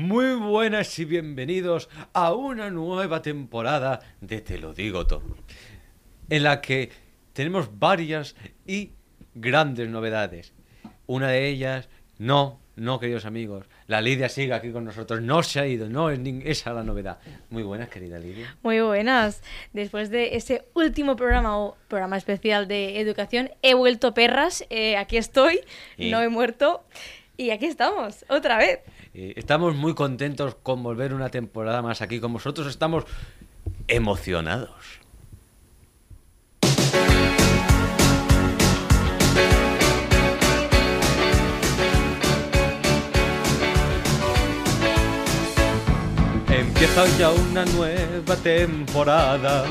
Muy buenas y bienvenidos a una nueva temporada de Te lo digo todo, en la que tenemos varias y grandes novedades. Una de ellas, no, no queridos amigos, la Lidia sigue aquí con nosotros, no se ha ido, no es esa la novedad. Muy buenas, querida Lidia. Muy buenas. Después de ese último programa o programa especial de educación, he vuelto perras. eh, aquí estoy, no he muerto. Y aquí estamos, otra vez. Eh, estamos muy contentos con volver una temporada más aquí con vosotros, estamos emocionados. Empieza ya una nueva temporada,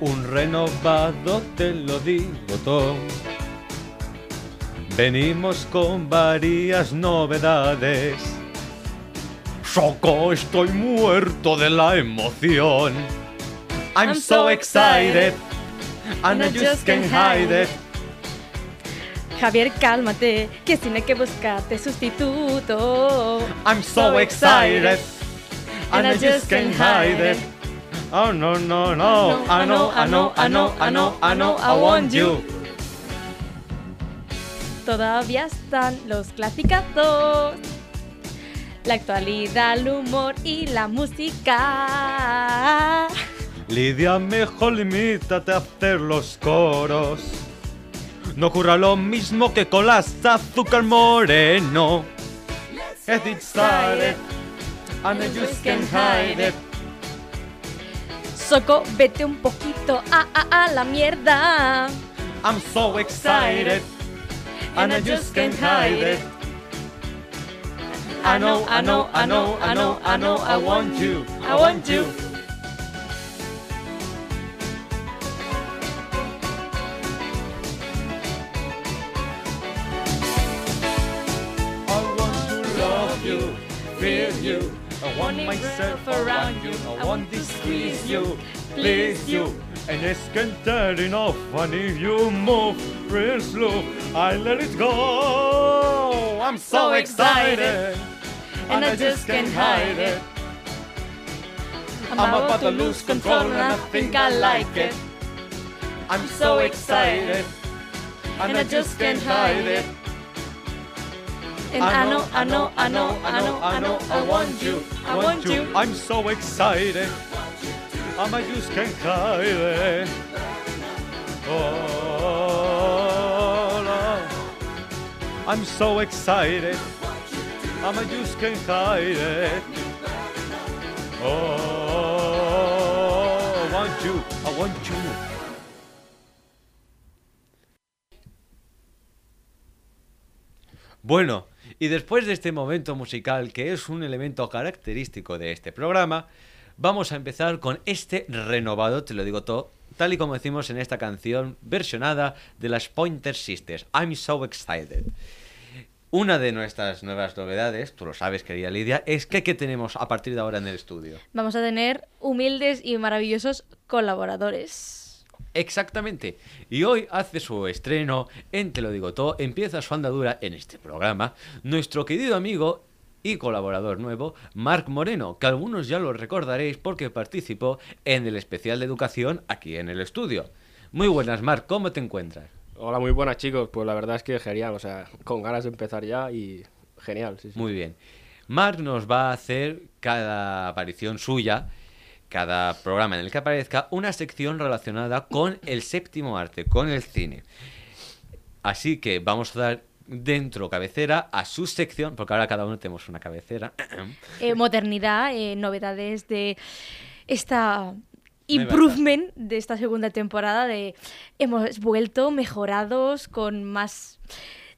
un renovado te lo digo todo. Venimos con varias novedades. Choco, estoy muerto de la emoción. I'm, so excited, and I just can't hide it. Javier, cálmate, que tiene que buscarte sustituto. I'm so excited, and I just can't hide it. Oh no no no, I know I know I know I know I know I want you. Todavía están los clasicazos. La actualidad, el humor y la música. Lidia, mejor limítate a hacer los coros. No ocurra lo mismo que con las azúcar moreno. Get it started, and just can't hide it. Soco, vete un poquito a, a, a la mierda. I'm so excited, and I just can't hide it. I know, I know, I know, I know, I know, I want you, I want you. I want to love you, feel you. I want myself around you. I want to squeeze you, please you. And it's can't enough. I need you move real slow. I let it go. I'm so excited, and I just can't hide it. I'm about to lose control, and I think I like it. I'm so excited, and I just can't hide it. And I know, I know, I know, I know, I know, I want you, I want you. I'm so excited. I'm a just can't hide it. Oh, I'm so excited. I'm a just can't hide it. Oh, I want you. I want you. Bueno, y después de este momento musical, que es un elemento característico de este programa, vamos a empezar con este renovado, te lo digo todo, tal y como decimos en esta canción versionada de las Pointer Sisters, I'm So Excited. Una de nuestras nuevas novedades, tú lo sabes, querida Lidia, es que ¿qué tenemos a partir de ahora en el estudio? Vamos a tener humildes y maravillosos colaboradores. Exactamente. Y hoy hace su estreno en Te lo digo todo, empieza su andadura en este programa, nuestro querido amigo y colaborador nuevo, Marc Moreno, que algunos ya lo recordaréis porque participó en el especial de educación aquí en el estudio. Muy buenas, Marc, ¿cómo te encuentras? Hola, muy buenas chicos. Pues la verdad es que genial, o sea, con ganas de empezar ya y genial, sí, sí. Muy bien. Marc nos va a hacer cada aparición suya, cada programa en el que aparezca, una sección relacionada con el séptimo arte, con el cine. Así que vamos a dar dentro cabecera a su sección, porque ahora cada uno tenemos una cabecera. Eh, modernidad, eh, novedades de esta improvement de esta segunda temporada de hemos vuelto mejorados con más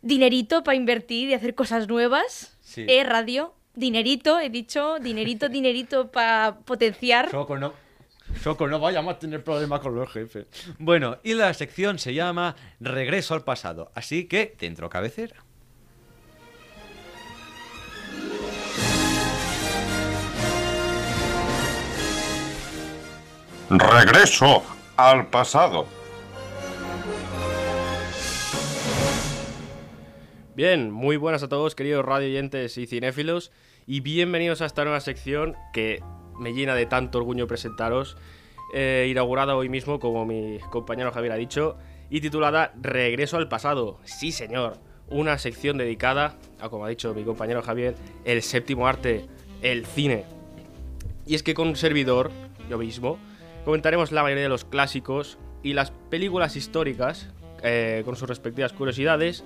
dinerito para invertir y hacer cosas nuevas. Sí. Eh, radio, dinerito, he dicho, dinerito, dinerito para potenciar. Soco, no. Soco, no vayamos a tener problemas con los jefes. Bueno, y la sección se llama Regreso al pasado. Así que, dentro cabecera. Regreso al pasado. Bien, muy buenas a todos, queridos radio oyentes y cinéfilos, y bienvenidos a esta nueva sección que me llena de tanto orgullo presentaros, inaugurada hoy mismo, como mi compañero Javier ha dicho, y titulada Regreso al pasado. Sí, señor, una sección dedicada a, como ha dicho mi compañero Javier, el séptimo arte, el cine. Y es que con un servidor, yo mismo, comentaremos la mayoría de los clásicos y las películas históricas eh, con sus respectivas curiosidades,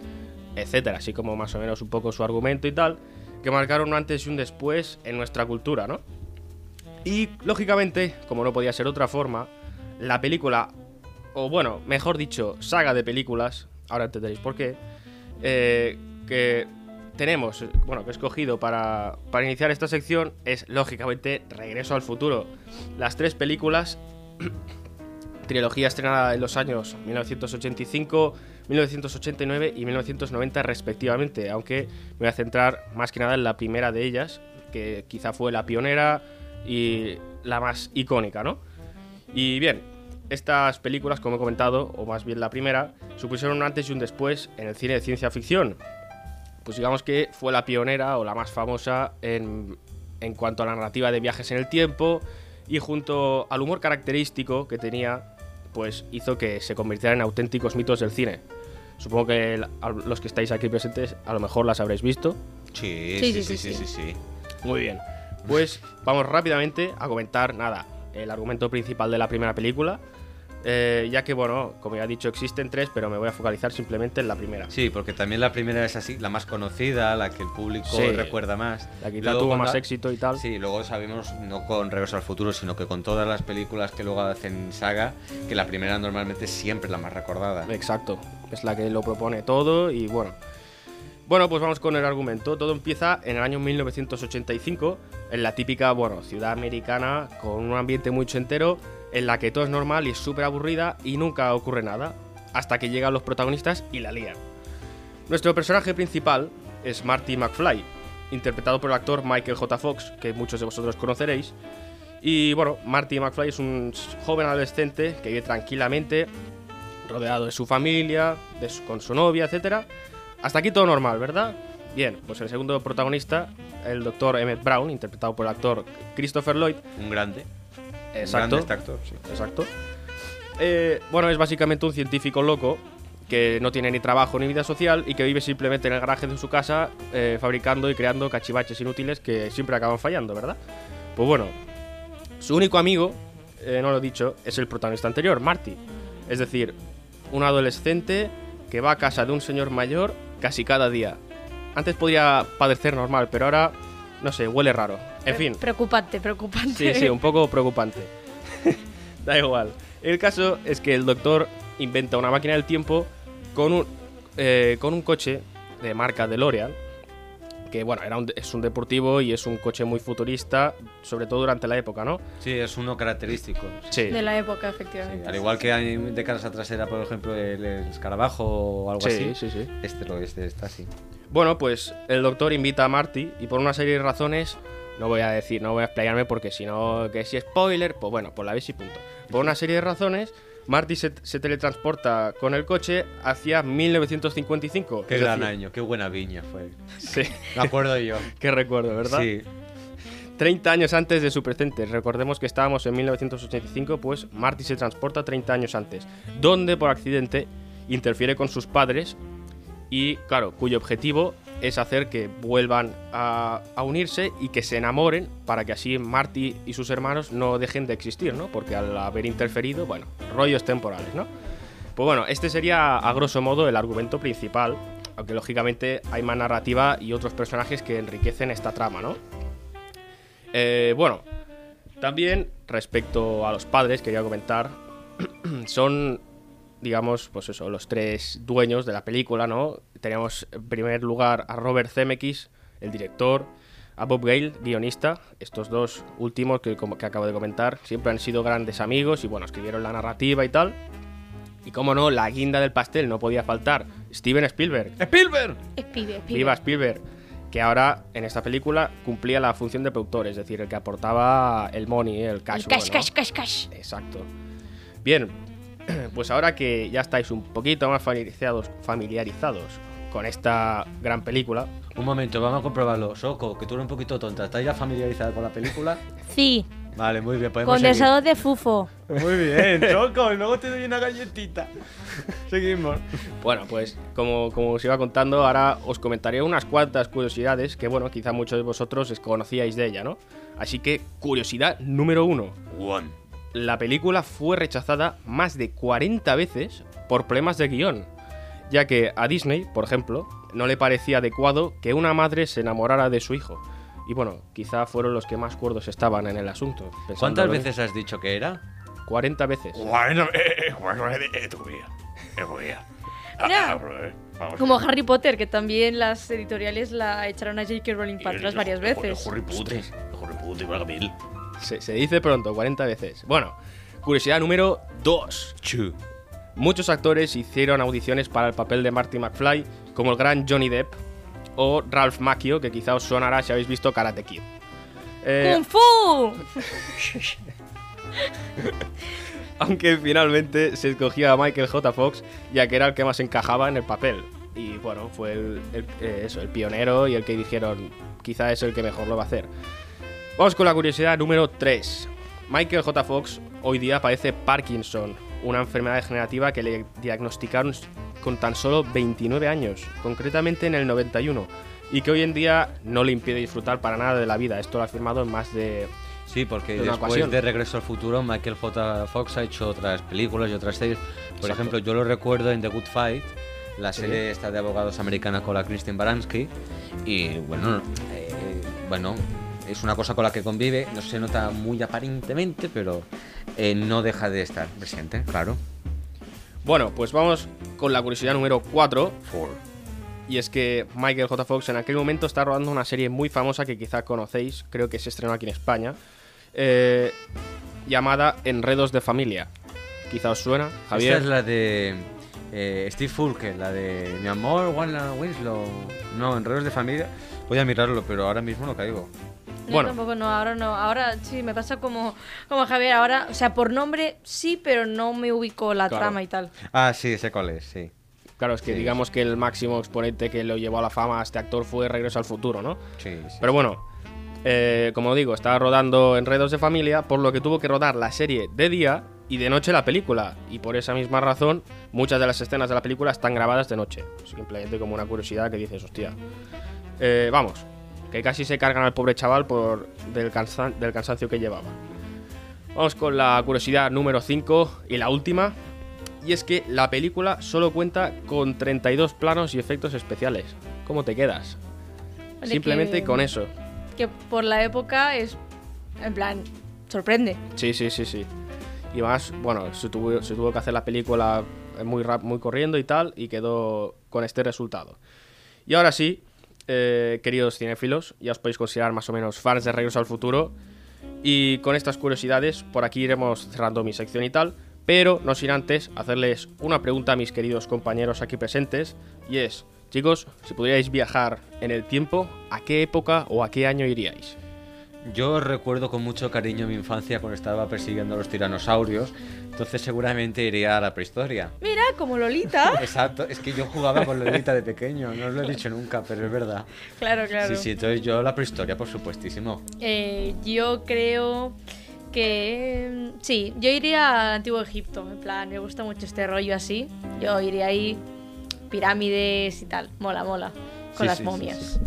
etcétera, así como más o menos un poco su argumento y tal, que marcaron un antes y un después en nuestra cultura, ¿no? Y lógicamente, como no podía ser otra forma, la película, o bueno, mejor dicho, saga de películas, ahora entenderéis por qué, eh, que tenemos, bueno, que he escogido para, para iniciar esta sección es lógicamente Regreso al futuro. Las tres películas, trilogía estrenada en los años 1985, 1989 y 1990 respectivamente, aunque me voy a centrar más que nada en la primera de ellas, que quizá fue la pionera y la más icónica, ¿no? Y bien, estas películas, como he comentado, o más bien la primera, supusieron un antes y un después en el cine de ciencia ficción. Pues digamos que fue la pionera o la más famosa en, en cuanto a la narrativa de viajes en el tiempo y junto al humor característico que tenía, pues hizo que se convirtieran en auténticos mitos del cine. Supongo que el- a los que estáis aquí presentes a lo mejor las habréis visto. Sí, Sí, sí, sí, sí, sí, sí, sí, sí. Muy bien. Pues vamos rápidamente a comentar, nada, el argumento principal de la primera película. eh, ya que, bueno, como ya he dicho, existen tres, pero me voy a focalizar simplemente en la primera. Sí, porque también la primera es así, la más conocida, la que el público Sí. recuerda más. La quizá Luego tuvo más éxito y tal. Sí, luego sabemos, no con Regreso al Futuro, sino que con todas las películas que luego hacen saga, que la primera normalmente es siempre la más recordada. Exacto, es la que lo propone todo y bueno. Bueno, pues vamos con el argumento. Todo empieza en el año 1985, en la típica, bueno, ciudad americana con un ambiente muy entero en la que todo es normal y es súper aburrida y nunca ocurre nada, hasta que llegan los protagonistas y la lían. Nuestro personaje principal es Marty McFly, interpretado por el actor Michael J. Fox, que muchos de vosotros conoceréis. Y bueno, Marty McFly es un joven adolescente que vive tranquilamente rodeado de su familia, con su novia, etcétera. Hasta aquí todo normal, ¿verdad? Bien, pues el segundo protagonista, el doctor Emmett Brown, interpretado por el actor Christopher Lloyd. Un grande. Exacto. Un grande este actor, sí. Exacto. Eh, bueno, es básicamente un científico loco que no tiene ni trabajo ni vida social y que vive simplemente en el garaje de su casa eh, fabricando y creando cachivaches inútiles que siempre acaban fallando, ¿verdad? Pues bueno, su único amigo, eh, no lo he dicho, es el protagonista anterior, Marty. Es decir, un adolescente que va a casa de un señor mayor casi cada día. Antes podía padecer normal, pero ahora, no sé, huele raro. En fin. Preocupante, preocupante. Sí, sí, un poco preocupante. da igual. El caso es que el doctor inventa una máquina del tiempo con un, eh, con un coche de marca DeLorean, que bueno, era un, es un deportivo y es un coche muy futurista, sobre todo durante la época, ¿no? Sí, es uno característico. Sí. De la época, Sí, efectivamente. al igual que hay décadas atrás era, por ejemplo, el, el escarabajo o algo Sí, así. sí, sí. Este lo este está así. Bueno, pues el doctor invita a Marty y por una serie de razones, no voy a decir, no voy a explayarme porque si no, que si spoiler, pues bueno, pues la veis y punto. Por una serie de razones, Marty se, se teletransporta con el coche hacia 1955. Qué gran decir- año, qué buena viña fue. Sí, Me acuerdo yo. qué recuerdo, ¿verdad? Sí. 30 años antes de su presente. Recordemos que estábamos en 1985, pues Marty se transporta 30 años antes, donde por accidente interfiere con sus padres y, claro, cuyo objetivo es hacer que vuelvan a, unirse y que se enamoren para que así Marty y sus hermanos no dejen de existir, ¿no? Porque al haber interferido, bueno, rollos temporales, ¿no? Pues bueno, este sería a grosso modo el argumento principal, aunque lógicamente hay más narrativa y otros personajes que enriquecen esta trama, ¿no? Eh, bueno, También, respecto a los padres, quería comentar, son, digamos, pues eso, los tres dueños de la película, ¿no? Tenemos en primer lugar a Robert Zemeckis, el director, a Bob Gale, guionista. Estos dos últimos que, como que acabo de comentar siempre han sido grandes amigos y, bueno, escribieron la narrativa y tal. Y como no, la guinda del pastel no podía faltar. Steven Spielberg. ¡Spielberg! Pibe. Viva Spielberg, que ahora en esta película cumplía la función de productor, es decir, el que aportaba el money, el cash. El cash, cash, cash, cash. Exacto. Bien, pues ahora que ya estáis un poquito más familiarizados, familiarizados con esta gran película, Un momento, vamos a comprobarlo. Soco, que tú eres un poquito tonta. ¿Estás ya familiarizada con la película? Sí, Vale, muy bien, podemos seguir. condensador de fufo. Muy bien, Soco, y luego te doy una galletita. Seguimos. bueno, pues como, como os iba contando, ahora os comentaré unas cuantas curiosidades que, bueno, quizá muchos de vosotros desconocíais de ella, ¿no? Así que, curiosidad número uno. One. La película fue rechazada más de 40 veces por problemas de guion, ya que a Disney, por ejemplo, no le parecía adecuado que una madre se enamorara de su hijo. Y bueno, quizá fueron los que más cuerdos estaban en el asunto. ¿Cuántas veces has dicho que era? 40 veces. Bueno, eh, bueno, eh, eh, tu vida, eh, tu vida. Ah, ah, eh, como Harry Potter, que también las editoriales la echaron a J.K. Rowling para atrás varias veces. Harry Potter, Harry Potter. Se, se dice pronto, 40 veces. Bueno, curiosidad número 2. Chu. Muchos actores hicieron audiciones para el papel de Marty McFly, como el gran Johnny Depp o Ralph Macchio, que quizá os sonará si habéis visto Karate Kid. Eh, ¡Kung Fu! aunque finalmente se escogió a Michael J. Fox, ya que era el que más encajaba en el papel. Y bueno, fue el, el- eh, eso, el pionero y el que dijeron, quizá es el que mejor lo va a hacer. Vamos con la curiosidad número 3. Michael J. Fox hoy día padece Parkinson, una enfermedad degenerativa que le diagnosticaron con tan solo 29 años, concretamente en el 91, y que hoy en día no le impide disfrutar para nada de la vida. Esto lo ha afirmado en más de Sí, porque De después ocasión. de Regreso al Futuro, Michael J. Fox ha hecho otras películas y otras series. Por Exacto. ejemplo, yo lo recuerdo en The Good Fight, la Sí. serie esta de abogados americana con la Kristen Baranski. Y bueno, eh, bueno, es una cosa con la que convive, no se nota muy aparentemente, pero eh, no deja de estar presente, claro. Bueno, pues vamos con la curiosidad número 4. Y es que Michael J. Fox en aquel momento está rodando una serie muy famosa que quizá conocéis, creo que se estrenó aquí en España, eh, llamada Enredos de Familia. Quizá os suena, Javier. Esta es la de eh, Steve Fulke, la de Mi amor, Wanda Winslow. No, Enredos de Familia. Voy a mirarlo, pero ahora mismo no caigo. Bueno. tampoco, no, ahora no. Ahora sí, me pasa como, como Javier. Ahora, o sea, por nombre sí, pero no me ubico la Claro. trama y tal. Ah, sí, sé cuál es, sí. Claro, es que Sí, digamos que el máximo exponente que lo llevó a la fama a este actor fue Regreso al Futuro, ¿no? Sí, sí. Pero bueno, eh, como digo, estaba rodando Enredos de Familia, por lo que tuvo que rodar la serie de día y de noche la película. Y por esa misma razón, muchas de las escenas de la película están grabadas de noche. Simplemente como una curiosidad que dices, hostia. Eh, vamos, que casi se cargan al pobre chaval por del, cansan- del cansancio que llevaba. Vamos con la curiosidad número 5 y la última. Y es que la película solo cuenta con 32 planos y efectos especiales. ¿Cómo te quedas? Vale, Simplemente que- con eso. Que por la época es. En plan, sorprende. Sí, sí, sí, sí. Y más, bueno, se tuvo, se tuvo que hacer la película muy rap, muy corriendo y tal, y quedó con este resultado. Y ahora sí, eh, queridos cinéfilos, ya os podéis considerar más o menos fans de Regreso al Futuro. Y con estas curiosidades, por aquí iremos cerrando mi sección y tal. Pero no sin antes hacerles una pregunta a mis queridos compañeros aquí presentes. Y es, chicos, si pudierais viajar en el tiempo, ¿a qué época o a qué año iríais? Yo recuerdo con mucho cariño mi infancia cuando estaba persiguiendo a los tiranosaurios, entonces seguramente iría a la prehistoria. Mira, como Lolita. Exacto, es que yo jugaba con Lolita de pequeño, no os lo he dicho nunca, pero es verdad. claro, claro. Sí, sí, entonces yo la prehistoria, por supuestísimo. Eh, yo creo que mm, sí, yo iría al antiguo Egipto, en plan, me gusta mucho este rollo así. Yo iría ahí, pirámides y tal, mola, mola, con Sí, las sí, momias. sí.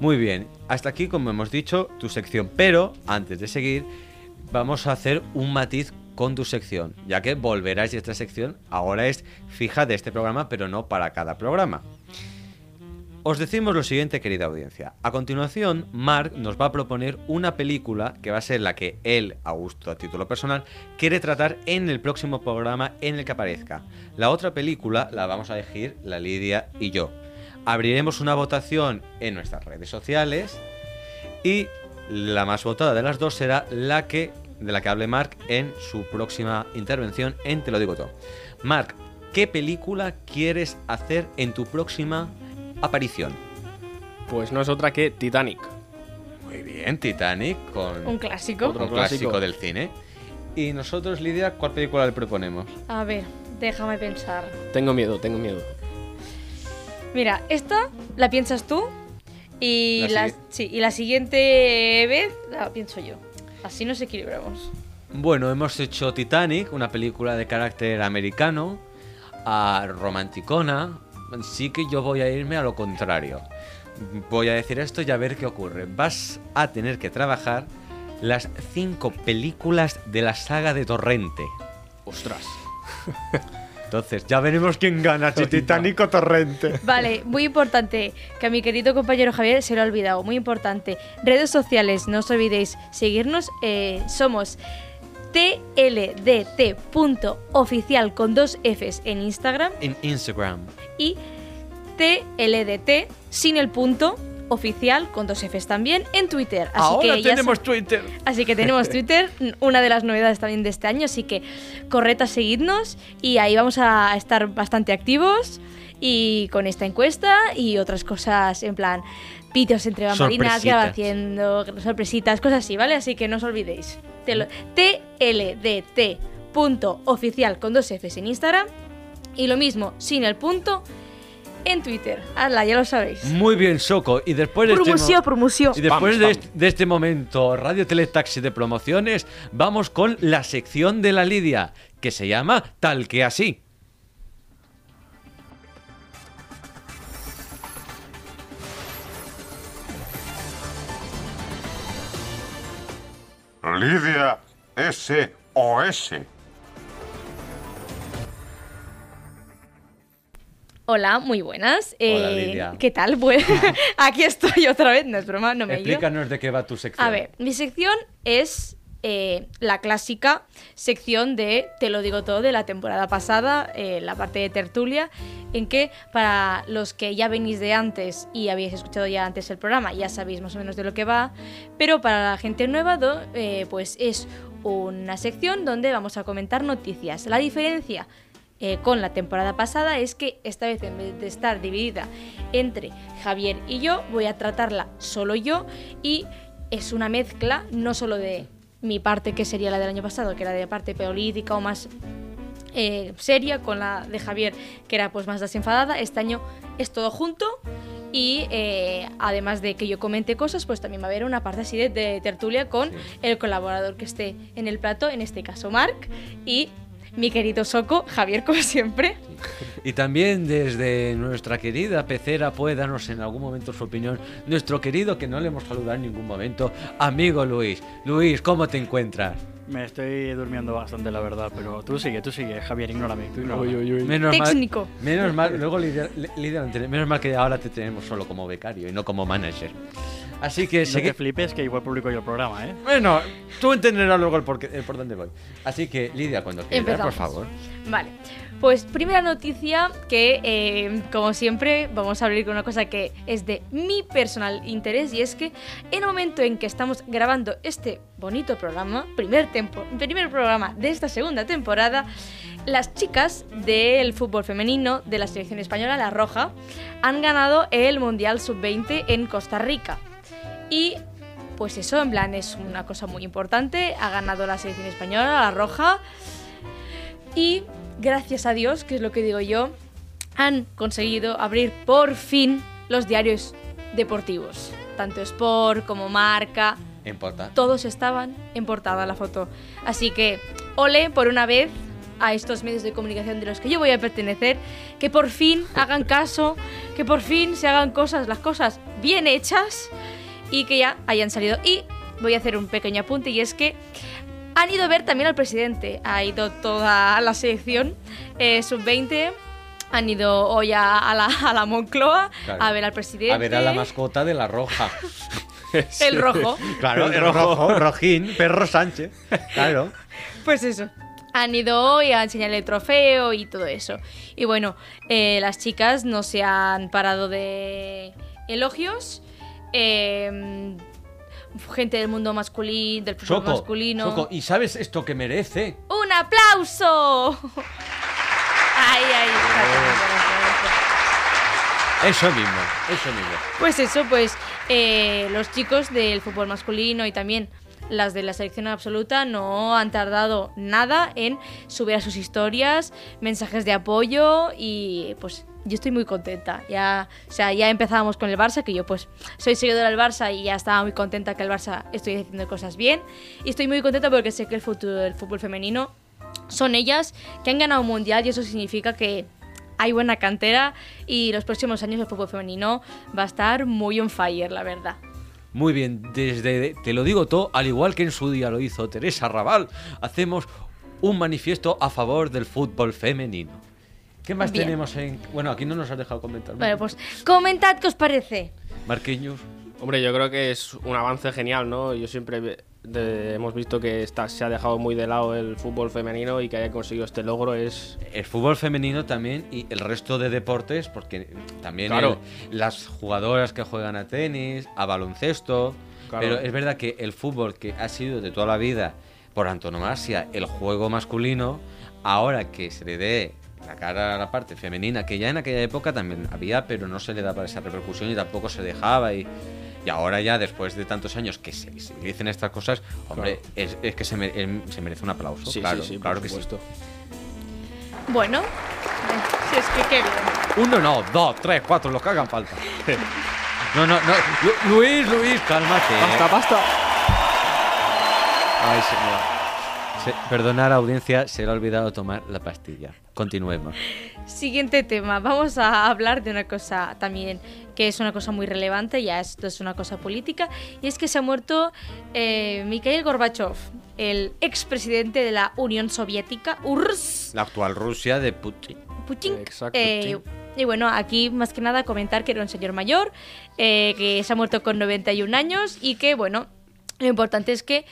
Muy bien, hasta aquí, como hemos dicho, tu sección, pero antes de seguir, vamos a hacer un matiz con tu sección, ya que volverás y esta sección ahora es fija de este programa, pero no para cada programa. Os decimos lo siguiente, querida audiencia. A continuación, Mark nos va a proponer una película que va a ser la que él, a gusto a título personal, quiere tratar en el próximo programa en el que aparezca. La otra película la vamos a elegir la Lidia y yo. Abriremos una votación en nuestras redes sociales y la más votada de las dos será la que de la que hable Mark en su próxima intervención en Te lo digo todo. Mark, ¿qué película quieres hacer en tu próxima aparición? Pues no es otra que Titanic. Muy bien, Titanic con Un clásico. Otro un clásico clásico. del cine. Y nosotros, Lidia, ¿cuál película le proponemos? A ver, déjame pensar. Tengo miedo, tengo miedo. Mira, esta la piensas tú y La la, sigui- sí, y la siguiente vez la pienso yo. Así nos equilibramos. Bueno, hemos hecho Titanic, una película de carácter americano, a romanticona. Sí que yo voy a irme a lo contrario. Voy a decir esto y a ver qué ocurre. Vas a tener que trabajar las cinco películas de la saga de Torrente. Ostras. Entonces, ya veremos quién gana, si Titanic o Torrente. Vale, muy importante, que a mi querido compañero Javier se lo ha olvidado, muy importante. Redes sociales, no os olvidéis seguirnos, eh, somos tldt.oficial con dos Fs en Instagram En Instagram. y tldt sin el punto oficial con dos Fs también en Twitter. Así Ahora que tenemos Twitter. Así que tenemos Twitter, una de las novedades también de este año, así que corred a seguidnos y ahí vamos a estar bastante activos y con esta encuesta y otras cosas en plan vídeos entre bambalinas, grabaciendo, sorpresitas, cosas así, ¿vale? Así que no os olvidéis. Te lo- tldt.oficial con dos Fs en Instagram y lo mismo sin el punto en Twitter. Hazla, ya lo sabéis. Muy bien, Soco. Y después de este mo- Promoción, promoción. Y después Vamos, de, vamos. este, de este momento, Radio Teletaxi de promociones, vamos con la sección de la Lidia, que se llama Tal que así. Lidia SOS. Hola, muy buenas. Hola, Eh, Lidia. ¿Qué tal? Pues aquí estoy otra vez, no es broma, no me he ido. Explícanos de qué va tu sección. A ver, mi sección es eh, la clásica sección de Te lo digo todo de la temporada pasada, eh, la parte de tertulia, en que para los que ya venís de antes y habéis escuchado ya antes el programa, ya sabéis más o menos de lo que va, pero para la gente nueva, do- eh, pues es una sección donde vamos a comentar noticias. La diferencia eh, con la temporada pasada es que esta vez en vez de estar dividida entre Javier y yo, voy a tratarla solo yo y es una mezcla no solo de mi parte que sería la del año pasado, que era de parte política o más eh, seria, con la de Javier que era pues más desenfadada, este año es todo junto y eh, además de que yo comente cosas, pues también va a haber una parte así de, de tertulia con el colaborador que esté en el plato, en este caso Marc, y mi querido Soco, Javier, como siempre. Y también desde nuestra querida pecera puede darnos en algún momento su opinión nuestro querido, que no le hemos saludado en ningún momento, amigo Luis. Luis, ¿cómo te encuentras? Me estoy durmiendo bastante, la verdad, pero tú sigue, tú sigue, Javier, ignórame, tú ignórame. Uy, uy, uy. Menos Técnico. mal, menos mal, luego Lidia, Lidia menos mal que ahora te tenemos solo como becario y no como manager. Así que No te flipes que igual publico yo el programa, ¿eh? Bueno, tú entenderás luego el por, qué- el por dónde voy. Así que, Lidia, cuando quieras, por favor. Vale, pues primera noticia que, eh, como siempre, vamos a abrir con una cosa que es de mi personal interés y es que en el momento en que estamos grabando este bonito programa, primer, tempo- primer programa de esta segunda temporada, las chicas del fútbol femenino de la selección española, La Roja, han ganado el Mundial Sub-20 en Costa Rica. Y pues eso, en plan, es una cosa muy importante. Ha ganado la selección española, La Roja. Y gracias a Dios, que es lo que digo yo, han conseguido abrir por fin los diarios deportivos. Tanto Sport como Marca, ¿En porta? todos estaban en portada la foto. Así que, ole por una vez a estos medios de comunicación de los que yo voy a pertenecer, que por fin hagan caso, que por fin se hagan cosas, las cosas bien hechas y que ya hayan salido. Y voy a hacer un pequeño apunte y es que han ido a ver también al presidente, ha ido toda la selección eh, sub-20 han ido hoy a, a la, a la Moncloa Claro. a ver al presidente. A ver a la mascota de la roja. El rojo. Claro, El el rojo. rojo, Rojín, perro Sánchez. Claro. Pues eso. Han ido hoy a enseñarle el trofeo y todo eso. Y bueno, eh, las chicas no se han parado de elogios. Eh, gente del mundo masculino, del fútbol masculino. ¿y sabes esto que merece? ¡Un aplauso! Ay, ay, Eso mismo, eso mismo. Pues eso, pues eh, los chicos del fútbol masculino y también las de la selección absoluta no han tardado nada en subir a sus historias, mensajes de apoyo y pues yo estoy muy contenta. Ya, o sea, ya empezábamos con el Barça, que yo pues soy seguidora del Barça y ya estaba muy contenta que el Barça estoy haciendo cosas bien. Y estoy muy contenta porque sé que el futuro del fútbol femenino son ellas que han ganado un mundial y eso significa que hay buena cantera y los próximos años el fútbol femenino va a estar muy on fire, la verdad. Muy bien, desde te lo digo todo, al igual que en su día lo hizo Teresa Raval, hacemos un manifiesto a favor del fútbol femenino. ¿Qué más Bien. tenemos en.? Bueno, aquí no nos has dejado comentar. Bueno, pues comentad qué os parece. Marqueños. Hombre, yo creo que es un avance genial, ¿no? Yo siempre de- hemos visto que está, se ha dejado muy de lado el fútbol femenino y que haya conseguido este logro es... El fútbol femenino también y el resto de deportes, porque también Claro. el- las jugadoras que juegan a tenis, a baloncesto. Claro. Pero es verdad que el fútbol, que ha sido de toda la vida, por antonomasia, el juego masculino, ahora que se le dé la cara a la parte femenina, que ya en aquella época también había, pero no se le daba esa repercusión y tampoco se dejaba. Y, y ahora ya, después de tantos años que se, dicen estas cosas, hombre, es, es que se, me- em- se merece un aplauso. Sí, claro, sí, sí, claro por que sí. supuesto. Bueno, eh, si es que qué bien. Uno no, dos, tres, cuatro, los que hagan falta. No, no, no. Lu- Luis, Luis, cálmate. ¡Basta, basta! Ay, señor. Se- perdonar, audiencia, se le ha olvidado tomar la pastilla. Continuemos. Siguiente tema. Vamos a hablar de una cosa también que es una cosa muy relevante, ya esto es una cosa política, y es que se ha muerto eh, Mikhail Gorbachev, el expresidente de la Unión Soviética, URSS. La actual Rusia de Putin. Putin. Exacto, Eh, y bueno, aquí más que nada comentar que era un señor mayor, eh, que se ha muerto con 91 años y que, bueno, lo importante es que,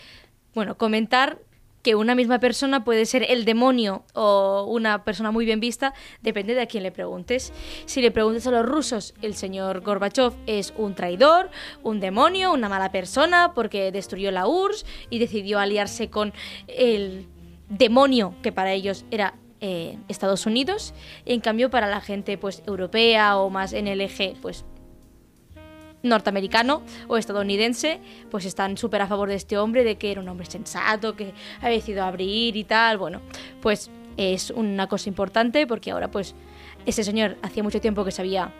bueno, comentar que una misma persona puede ser el demonio o una persona muy bien vista, depende de a quién le preguntes. Si le preguntas a los rusos, el señor Gorbachev es un traidor, un demonio, una mala persona porque destruyó la URSS y decidió aliarse con el demonio que para ellos era eh, Estados Unidos. En cambio para la gente pues europea o más eje pues norteamericano o estadounidense, pues están súper a favor de este hombre, de que era un hombre sensato, que ha decidido abrir y tal. Bueno, pues es una cosa importante porque ahora pues ese señor hacía mucho tiempo que se había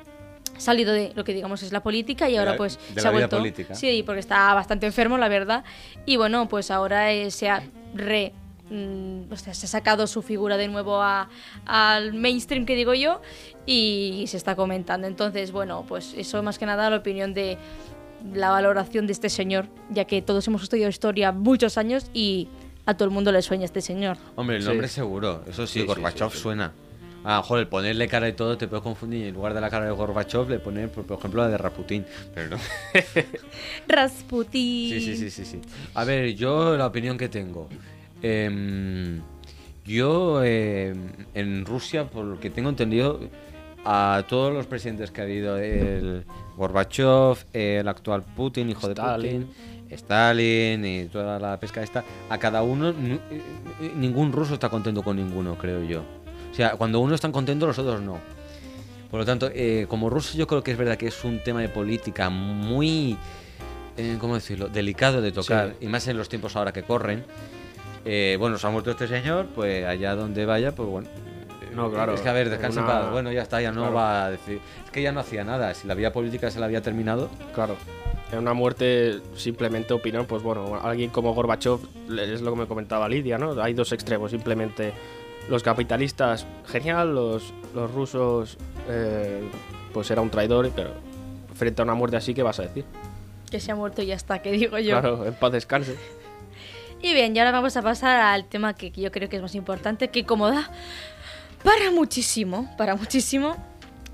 salido de lo que digamos es la política y De ahora la- pues se ha vuelto política. sí porque está bastante enfermo la verdad y bueno pues ahora eh, se ha re mm, o sea, se ha sacado su figura de nuevo a- al mainstream que digo yo y se está comentando entonces bueno pues eso más que nada la opinión de la valoración de este señor ya que todos hemos estudiado historia muchos años y a todo el mundo le sueña este señor Hombre, el Sí. nombre seguro. Eso sí, Sí, sí, Gorbachev sí, sí. suena. A lo mejor el ponerle cara y todo te puede confundir. y En lugar de la cara de Gorbachev le ponen, por por ejemplo, la de Raputín. Pero no. Rasputin Sí, sí, sí, sí, sí. A ver, yo la opinión que tengo. Em, yo em, en Rusia, por lo que tengo entendido, a todos los presidentes que ha habido, el Gorbachev, el actual Putin, hijo Stalin. de Putin, Stalin y toda la pesca esta, a cada uno, eh, ningún ruso está contento con ninguno, creo yo. O sea, cuando uno está contento, los otros no. Por lo tanto, eh, como ruso yo creo que es verdad que es un tema de política muy, eh, ¿cómo decirlo?, delicado de tocar, Sí. y más en los tiempos ahora que corren. Eh, bueno, se ha muerto este señor, pues allá donde vaya, pues bueno. No, claro, Es que a ver, descansa en una- paz. Bueno, ya está, ya no Claro. va a decir. Es que ya no hacía nada. Si la vía política se la había terminado. Claro. En una muerte, simplemente opinión, pues bueno, alguien como Gorbachev, es lo que me comentaba Lidia, ¿no? Hay dos extremos, simplemente los capitalistas, genial, los, los rusos, eh, pues era un traidor, pero frente a una muerte así, ¿qué vas a decir? que se ha muerto y ya está que digo yo Claro, en paz descanse. Y bien, y ahora vamos a pasar al tema que yo creo que es más importante, que como da para muchísimo, para muchísimo.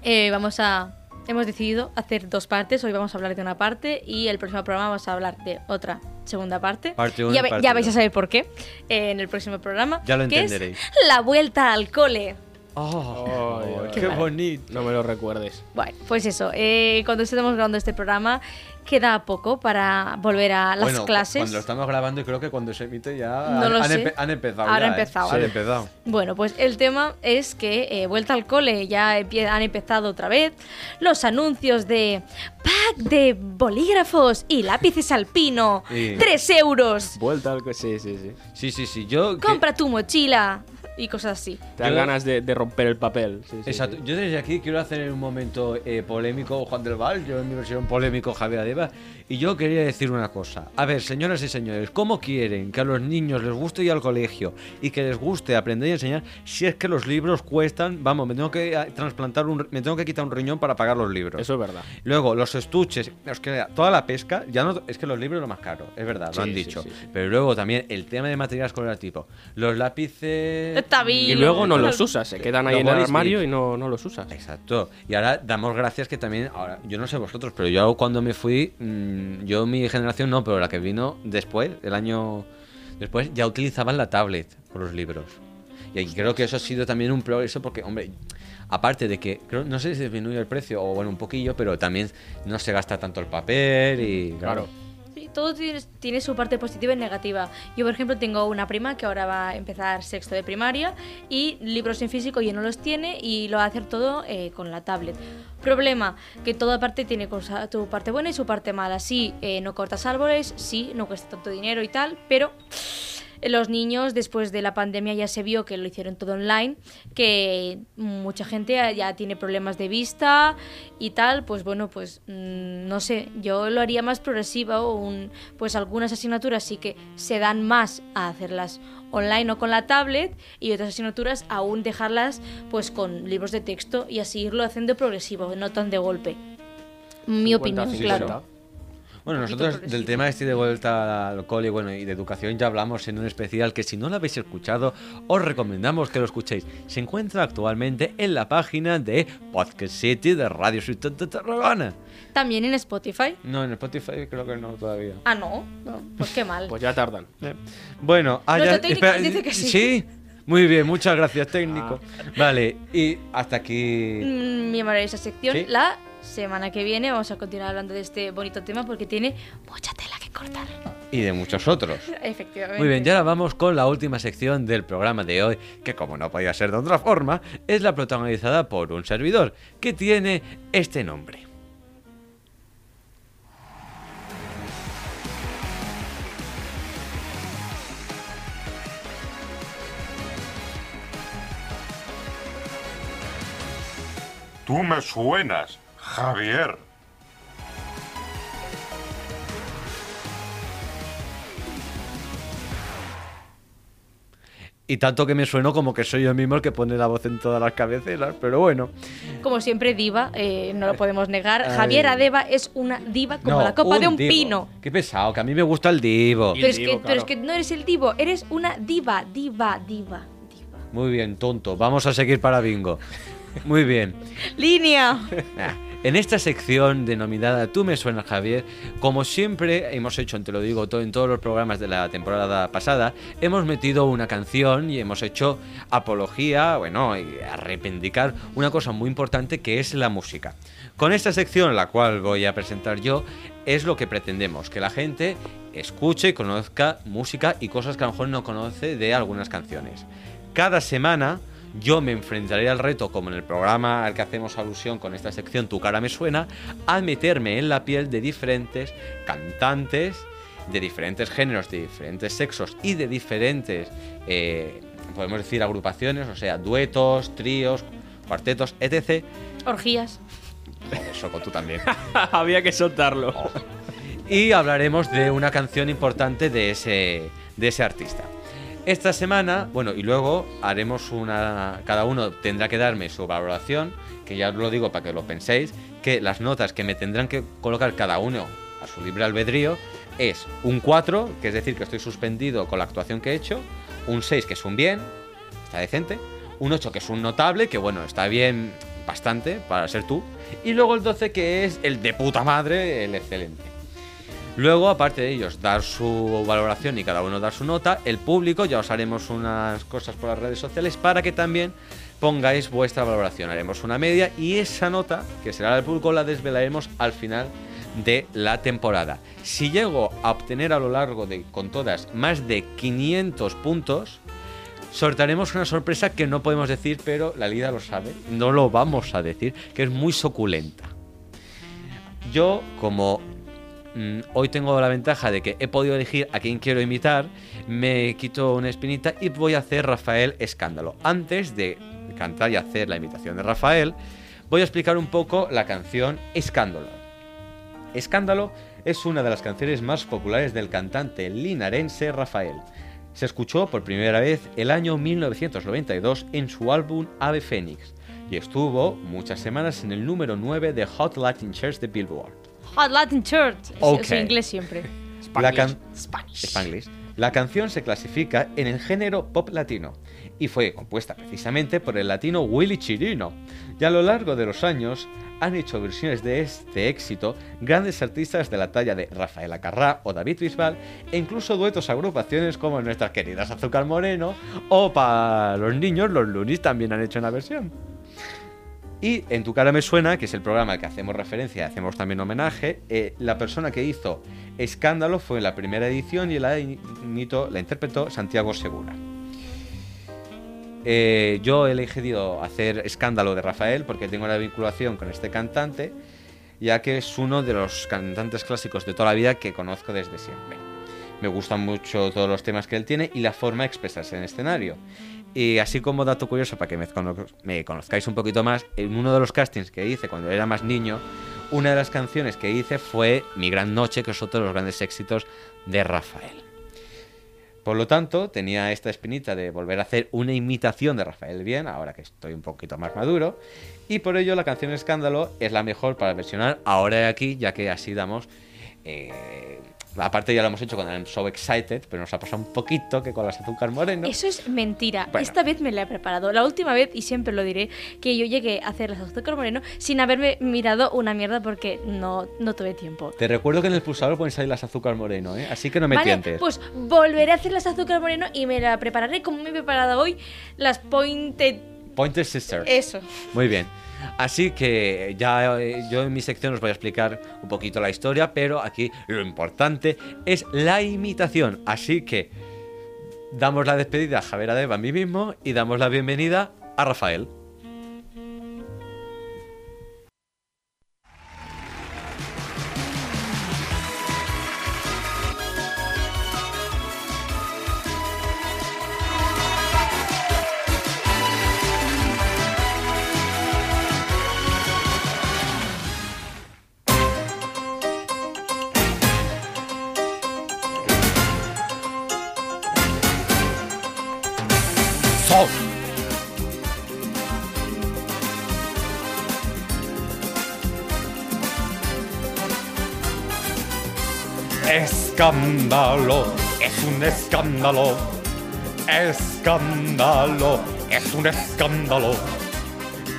Eh, vamos a. Hemos decidido hacer dos partes. Hoy vamos a hablar de una parte y el próximo programa vamos a hablar de otra segunda parte. Parte uno ya, parte ya vais a saber por qué eh, en el próximo programa. Ya lo que es entenderéis. la vuelta al cole. Oh, Ay, ay, qué ay. bonito. No me lo recuerdes. Bueno, pues eso. eh, cuando estemos grabando este programa, queda poco para volver a las bueno, clases. Cuando lo estamos grabando, creo que cuando se emite ya No han, lo han sé. empe- han empezado. Ahora ya, ¿eh? empezado. Han Sí. empezado. Bueno, pues el tema es que eh, vuelta al cole, ya han empezado otra vez los anuncios de pack de bolígrafos y lápices alpino, Sí. 3 euros, Vuelta al... Sí, sí, sí. Sí, sí, sí. Yo. que- compra tu mochila y cosas así. Te dan ganas de, de romper el papel. Sí, sí, Exacto. sí. Yo desde aquí quiero hacer un momento eh, polémico Juan del Val, yo en mi versión polémico Javier Adeba, y yo quería decir una cosa. A ver, señoras y señores, ¿cómo quieren que a los niños les guste ir al colegio y que les guste aprender y enseñar si es que los libros cuestan, vamos, me tengo que eh, trasplantar un, me tengo que quitar un riñón para pagar los libros. Eso es verdad. Luego, los estuches, es que toda la pesca, ya no, es que los libros es lo más caro, es verdad, Sí, lo han sí, dicho. sí, sí. Pero luego también el tema de material escolar tipo, los lápices... Está bien. Y luego no Los- usas, se quedan ahí Los en el armario y no, no los usas. Exacto. Y ahora damos gracias que también, ahora, yo no sé vosotros, pero yo cuando me fui, mm, yo mi generación no, pero la que vino después, el año después, ya utilizaban la tablet por los libros. Y creo que eso ha sido también un progreso porque, hombre, aparte de que, creo, no sé si disminuye el precio o bueno, un poquillo, pero también no se gasta tanto el papel y... Claro. Todo tiene, su parte positiva y negativa. Yo, por ejemplo, tengo una prima que ahora va a empezar sexto de primaria y libros en físico ya no los tiene y lo va a hacer todo eh, con la tablet. Problema, que toda parte tiene cosa, parte buena y su parte mala. Sí, eh, no cortas árboles, sí, no cuesta tanto dinero y tal, pero los niños después de la pandemia ya se vio que lo hicieron todo online, que mucha gente ya tiene problemas de vista y tal, pues bueno, pues mm, no sé, yo lo haría más progresiva o un, pues algunas asignaturas sí que se dan más a hacerlas online o con la tablet y otras asignaturas aún dejarlas pues con libros de texto y así irlo haciendo progresivo, no tan de golpe. Mi 50, opinión, 50. claro. Bueno, nosotros del tema este de vuelta al cole bueno, y de educación ya hablamos en un especial que si no lo habéis escuchado, os recomendamos que lo escuchéis. Se encuentra actualmente en la página de Podcast City de Radio Ciutat de Tarragona. También en Spotify. No, en Spotify creo que no todavía. Ah, no, no, pues qué mal. Pues ya tardan. Eh, Bueno, ah, ya- espera, dice que sí. Sí, muy bien, muchas gracias, técnico. Vale, y hasta aquí. Mm, mi maravillosa sección. Sí. La semana que viene vamos a continuar hablando de este bonito tema porque tiene mucha tela que cortar. Y de muchos otros. Efectivamente. Muy bien, ya ahora vamos con la última sección del programa de hoy, que como no podía ser de otra forma, es la protagonizada por un servidor, que tiene este nombre. Tú me suenas, Javier. Y tanto que me sueno como que soy yo mismo el que pone la voz en todas las cabeceras, pero bueno. Como siempre, diva, eh, no lo podemos negar. Ay. Javier Adeba es una diva como No, la copa de un divo. pino. Qué pesado, que a mí me gusta el divo. Pero es, divo, que, pero es claro. que no eres el divo, eres una diva, diva, diva, diva. Muy bien, tonto. Vamos a seguir para bingo. Muy bien. ¡Línea! En esta sección denominada Tú me suenas Javier, como siempre hemos hecho, te lo digo, en todos los programas de la temporada pasada, hemos metido una canción y hemos hecho apología, bueno, a reivindicar una cosa muy importante que es la música. Con esta sección, la cual voy a presentar yo, es lo que pretendemos, que la gente escuche y conozca música y cosas que a lo mejor no conoce de algunas canciones. Cada semana yo me enfrentaré al reto, como en el programa al que hacemos alusión con esta sección Tu cara me suena, a meterme en la piel de diferentes cantantes, de diferentes géneros, de diferentes sexos y de diferentes, eh, podemos decir, agrupaciones, o sea, duetos, tríos, cuartetos, etc. Orgías. Soco, tú también. Había que soltarlo. y hablaremos de una canción importante de ese, de ese artista. Esta semana, bueno, y luego haremos una. Cada uno tendrá que darme su valoración, que ya os lo digo para que lo penséis, que las notas que me tendrán que colocar cada uno a su libre albedrío es un 4, que es decir, que estoy suspendido con la actuación que he hecho, un 6, que es un bien, está decente, Un 8 que es un notable, que bueno, está bien bastante para ser tú. Y luego el 12 que es el de puta madre, el excelente. Luego, aparte de ellos, dar su valoración y cada uno dar su nota, el público, ya os haremos unas cosas por las redes sociales para que también pongáis vuestra valoración. Haremos una media y esa nota, que será del público, la desvelaremos al final de la temporada. Si llego a obtener a lo largo de, con todas, más de 500 puntos, sortearemos una sorpresa que no podemos decir, pero la Lida lo sabe, no lo vamos a decir, que es muy suculenta. Yo, como hoy tengo la ventaja de que he podido elegir a quién quiero imitar, me quito una espinita y voy a hacer Rafael Escándalo. Antes de cantar y hacer la imitación de Rafael, voy a explicar un poco la canción Escándalo. Escándalo es una de las canciones más populares del cantante linarense Rafael. Se escuchó por primera vez el año 1992 en su álbum Ave Fénix y estuvo muchas semanas en el número 9 de Hot Latin Charts de Billboard. Hot Latin Church. Es- Ok. Es inglés siempre. La, can- Spanish. Spanglish. La canción se clasifica en el género pop latino y fue compuesta precisamente por el latino Willy Chirino. Y a lo largo de los años han hecho versiones de este éxito grandes artistas de la talla de Rafael Acarrá o David Bisbal e incluso duetos agrupaciones como nuestras queridas Azúcar Moreno o para los niños los Lunis también han hecho una versión. Y en Tu cara me suena, que es el programa al que hacemos referencia, hacemos también homenaje, eh, la persona que hizo Escándalo fue en la primera edición y la, imitó- la interpretó Santiago Segura. Eh, yo he elegido hacer Escándalo de Rafael porque tengo una vinculación con este cantante, ya que es uno de los cantantes clásicos de toda la vida que conozco desde siempre. Me gustan mucho todos los temas que él tiene y la forma de expresarse en escenario. Y así como dato curioso, para que me, cono- me conozcáis un poquito más, en uno de los castings que hice cuando era más niño, una de las canciones que hice fue Mi Gran Noche, que es otro de los grandes éxitos de Rafael. Por lo tanto, tenía esta espinita de volver a hacer una imitación de Rafael bien, ahora que estoy un poquito más maduro, y por ello la canción Escándalo es la mejor para versionar ahora y aquí, ya que así damos... eh, aparte ya lo hemos hecho con el So Excited, pero nos ha pasado un poquito que con las azúcar moreno. Eso es mentira. Bueno. Esta vez me la he preparado. La última vez, y siempre lo diré, que yo llegué a hacer las azúcar moreno sin haberme mirado una mierda porque no, no tuve tiempo. Te recuerdo que en el pulsador pueden salir las azúcar moreno, ¿eh? así que no me vale, tientes. pues volveré a hacer las azúcar moreno y me la prepararé como me he preparado hoy las pointed. Pointer Sisters. Eso. Muy bien. Así que ya eh, yo en mi sección os voy a explicar un poquito la historia, pero aquí lo importante es la imitación. Así que damos la despedida a Javier Adeba a mí mismo y damos la bienvenida a Rafael. Escándalo, es un escándalo. Escándalo, es un escándalo.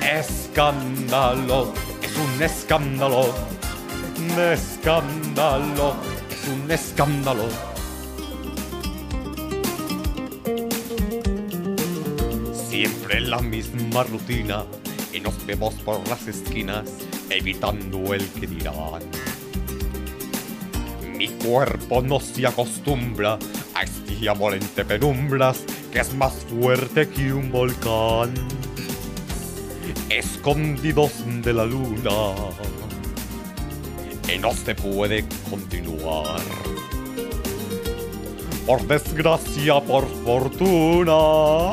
Escándalo, es un escándalo. Escándalo, es un escándalo. Siempre la misma rutina y nos vemos por las esquinas evitando el que dirán. Mi cuerpo no se acostumbra a este amor entre penumbras que es más fuerte que un volcán. Escondidos de la luna y no se puede continuar. Por desgracia, por fortuna,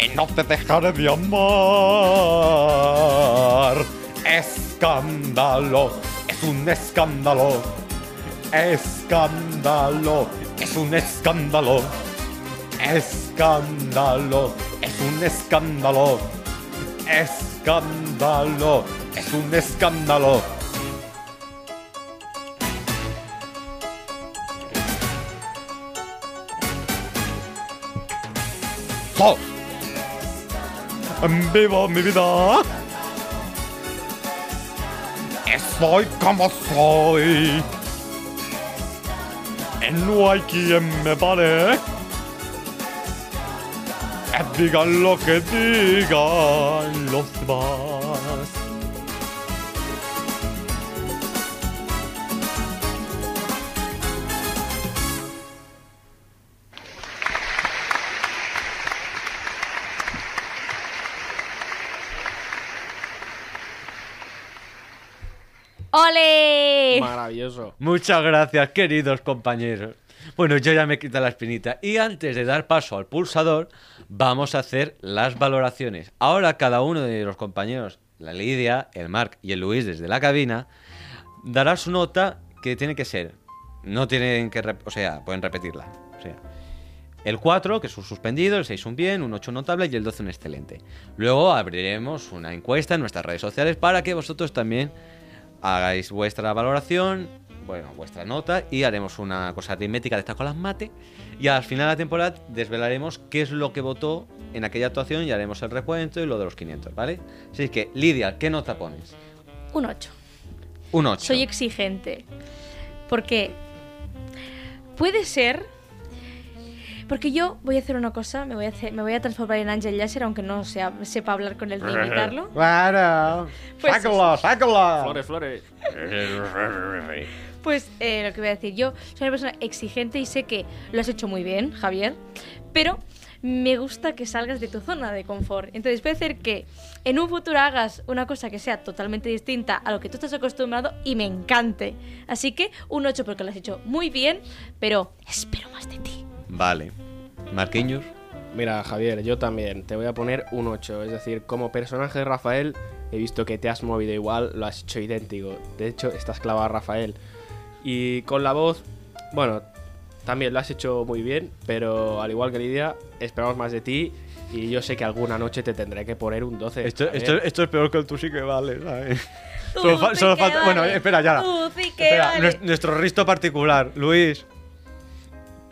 y no te dejaré de amar. Escándalo, es un escándalo. Escándalo, es un escándalo. Escándalo, es un escándalo. Escándalo, es un escándalo. Sol. Vivo mi vida. Soy como soy. No hay quien me pare. Digan lo que Maravilloso. Muchas gracias, queridos compañeros. Bueno, yo ya me quita la espinita. Y antes de dar paso al pulsador, vamos a hacer las valoraciones. Ahora cada uno de los compañeros, la Lidia, el Marc y el Luis desde la cabina, dará su nota que tiene que ser. No tienen que... O sea, pueden repetirla. O sea, el 4, que es un suspendido, el 6 un bien, un 8 un notable y el 12 un excelente. Luego abriremos una encuesta en nuestras redes sociales para que vosotros también hagáis vuestra valoración, bueno, vuestra nota y haremos una cosa aritmética de estas con las mate y al final de la temporada desvelaremos qué es lo que votó en aquella actuación y haremos el recuento y lo de los 500, ¿vale? Así que, Lidia, ¿qué nota pones? Un 8. Un 8. Soy exigente. Porque puede ser. Porque yo voy a hacer una cosa, me voy a, hacer, me voy a transformar en Ángel Yasser, aunque no sea- sepa hablar con él ni imitarlo. Claro. Pues sácalo, sácalo. Flores, flores. Pues eh, lo que voy a decir, yo soy una persona exigente y sé que lo has hecho muy bien, Javier, pero me gusta que salgas de tu zona de confort. Entonces puede ser que en un futuro hagas una cosa que sea totalmente distinta a lo que tú estás acostumbrado y me encante. Así que un 8 porque lo has hecho muy bien, pero espero más de ti. Vale. Marquinhos. Mira, Javier, yo también te voy a poner un 8. Es decir, como personaje de Rafael, he visto que te has movido igual, lo has hecho idéntico. De hecho, estás clavado a Rafael. Y con la voz, bueno, también lo has hecho muy bien, pero al igual que Lidia, esperamos más de ti. Y yo sé que alguna noche te tendré que poner un 12. Esto, esto, esto es peor que el tú sí que vale, ¿sabes? Tú Solo, fa- sí solo que falta. Bueno, espera, ya. Tú sí que Espera, vale. nues- nuestro risto particular. Luis.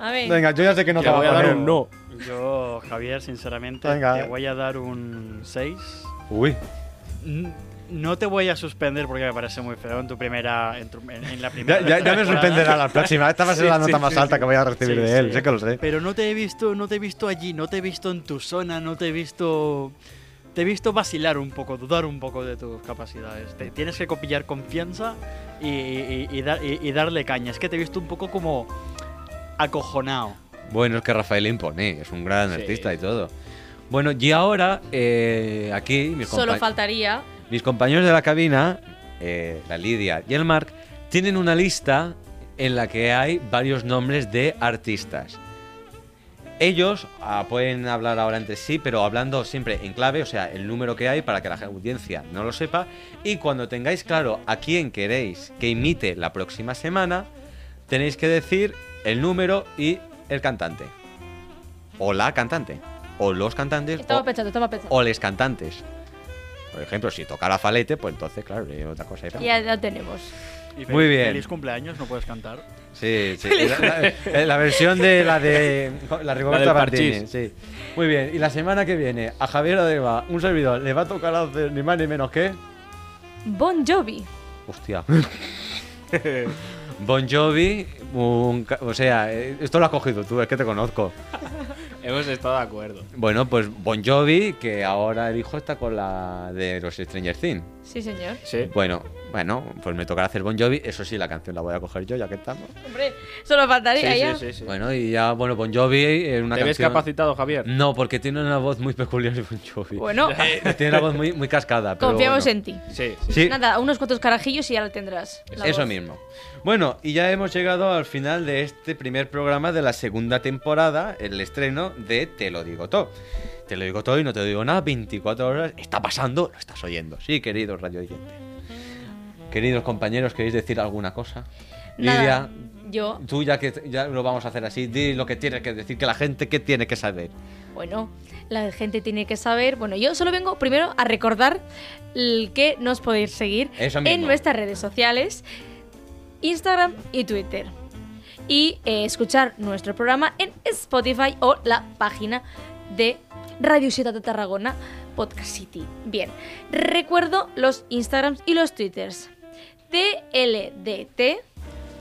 A ver. Venga, yo ya sé que no Te voy a a dar poner. un no. Yo, Javier, sinceramente, Venga. te voy a dar un 6. Uy. No te voy a suspender porque me parece muy feo en tu primera. En, tu- en- en la primera. Ya, ya, ya me sorprenderá la próxima. Esta va a ser la nota sí, más sí, alta sí. que voy a recibir Sí, de él. sí. Sé que lo sé. Pero no te he visto, no te he visto allí, no te he visto en tu zona, no te he visto. Te he visto vacilar un poco, dudar un poco de tus capacidades. Te, tienes que copillar confianza y, y- y dar- y- y darle caña. Es que te he visto un poco como acojonado. Bueno, es que Rafael impone, es un gran Sí. artista y todo. Bueno, y ahora, eh, aquí, mis, Solo faltaría. mis compañeros de la cabina, eh, la Lidia y el Marc, tienen una lista en la que hay varios nombres de artistas. Ellos ah, pueden hablar ahora entre sí, pero hablando siempre en clave, o sea, el número que hay para que la audiencia no lo sepa. Y cuando tengáis claro a quién queréis que imite la próxima semana, tenéis que decir el número y el cantante. O la cantante. O los cantantes. Estaba o, pensando, estaba pensando. o les cantantes. Por ejemplo, si tocara Falete, pues entonces, claro, otra cosa. era. Ya la tenemos. Y Muy bien. Feliz cumpleaños, no puedes cantar. Sí, sí. La, la- la versión de la de la Rigoberta parchís. sí. Muy bien. Y la semana que viene a Javier Adeba, un servidor, le va a tocar hacer ni más ni menos que. Bon Jovi. Hostia. Bon Jovi, un ca- o sea, eh, esto lo has cogido tú, es que te conozco. Hemos estado de acuerdo. Bueno, pues Bon Jovi, que ahora el hijo está con la de los Stranger Things. Sí, señor. Sí. Bueno, bueno, pues me tocará hacer Bon Jovi. Eso sí, la canción la voy a coger yo, ya que estamos. Hombre, solo faltaría Sí, ya. sí, sí, sí. Bueno, y ya, bueno, Bon Jovi es una ¿Te ves canción... capacitado, Javier? No, porque tiene una voz muy peculiar Bon Jovi. Bueno, Tiene una voz muy, muy cascada. pero confiamos bueno. en ti. Sí, sí. Sí, Nada, unos cuantos carajillos y ya lo tendrás. la eso voz. mismo. Bueno, y ya hemos llegado al final de este primer programa de la segunda temporada, el estreno de Te lo digo todo. Te lo digo todo y no te digo nada, 24 horas, está pasando, lo estás oyendo. Sí, queridos radio oyentes. Queridos compañeros, ¿queréis decir alguna cosa? Nada, Lidia, yo, tú ya que ya lo vamos a hacer así, di lo que tienes que decir, que la gente que tiene que saber. bueno, la gente tiene que saber. Bueno, yo solo vengo primero a recordar el que nos podéis seguir Eso en mismo. nuestras redes sociales, Instagram y Twitter. Y eh, escuchar nuestro programa en Spotify o la página de Radio Ciudad de Tarragona Podcast City. Bien, recuerdo los Instagrams y los Twitters.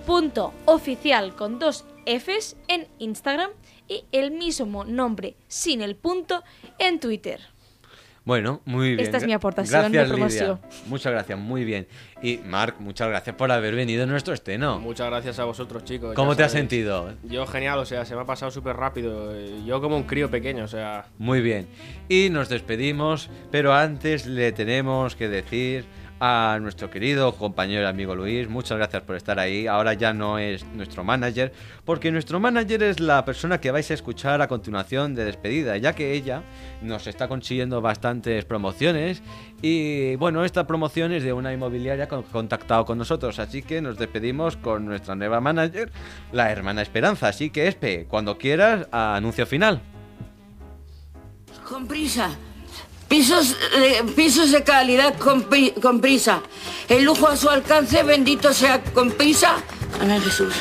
TLDT.oficial con dos Fs en Instagram y el mismo nombre sin el punto en Twitter. Bueno, muy bien. Esta es mi aportación Gracias, de promoción. Lidia. Muchas gracias, muy bien. Y Marc, muchas gracias por haber venido a nuestro estreno. Muchas gracias a vosotros, chicos. ¿Cómo ya te has sentido? Yo genial, o sea, se me ha pasado súper rápido. Yo como un crío pequeño, o sea... Muy bien. Y nos despedimos, pero antes le tenemos que decir a nuestro querido compañero y amigo Luis, muchas gracias por estar ahí. Ahora ya no es nuestro manager, porque nuestro manager es la persona que vais a escuchar a continuación de despedida, ya que ella nos está consiguiendo bastantes promociones y bueno, esta promoción es de una inmobiliaria que contactado con nosotros, así que nos despedimos con nuestra nueva manager, la hermana Esperanza. Así que Espe, cuando quieras, anuncio final. Con prisa. Pisos, eh, pisos de calidad con, con prisa. El lujo a su alcance, bendito sea con prisa. Amén Jesús.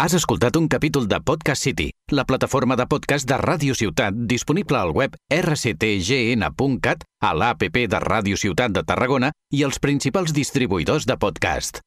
Has escoltat un capítol de Podcast City, la plataforma de podcast de Ràdio Ciutat disponible al web rctgn.cat, a l'APP de Ràdio Ciutat de Tarragona i els principals distribuïdors de podcast.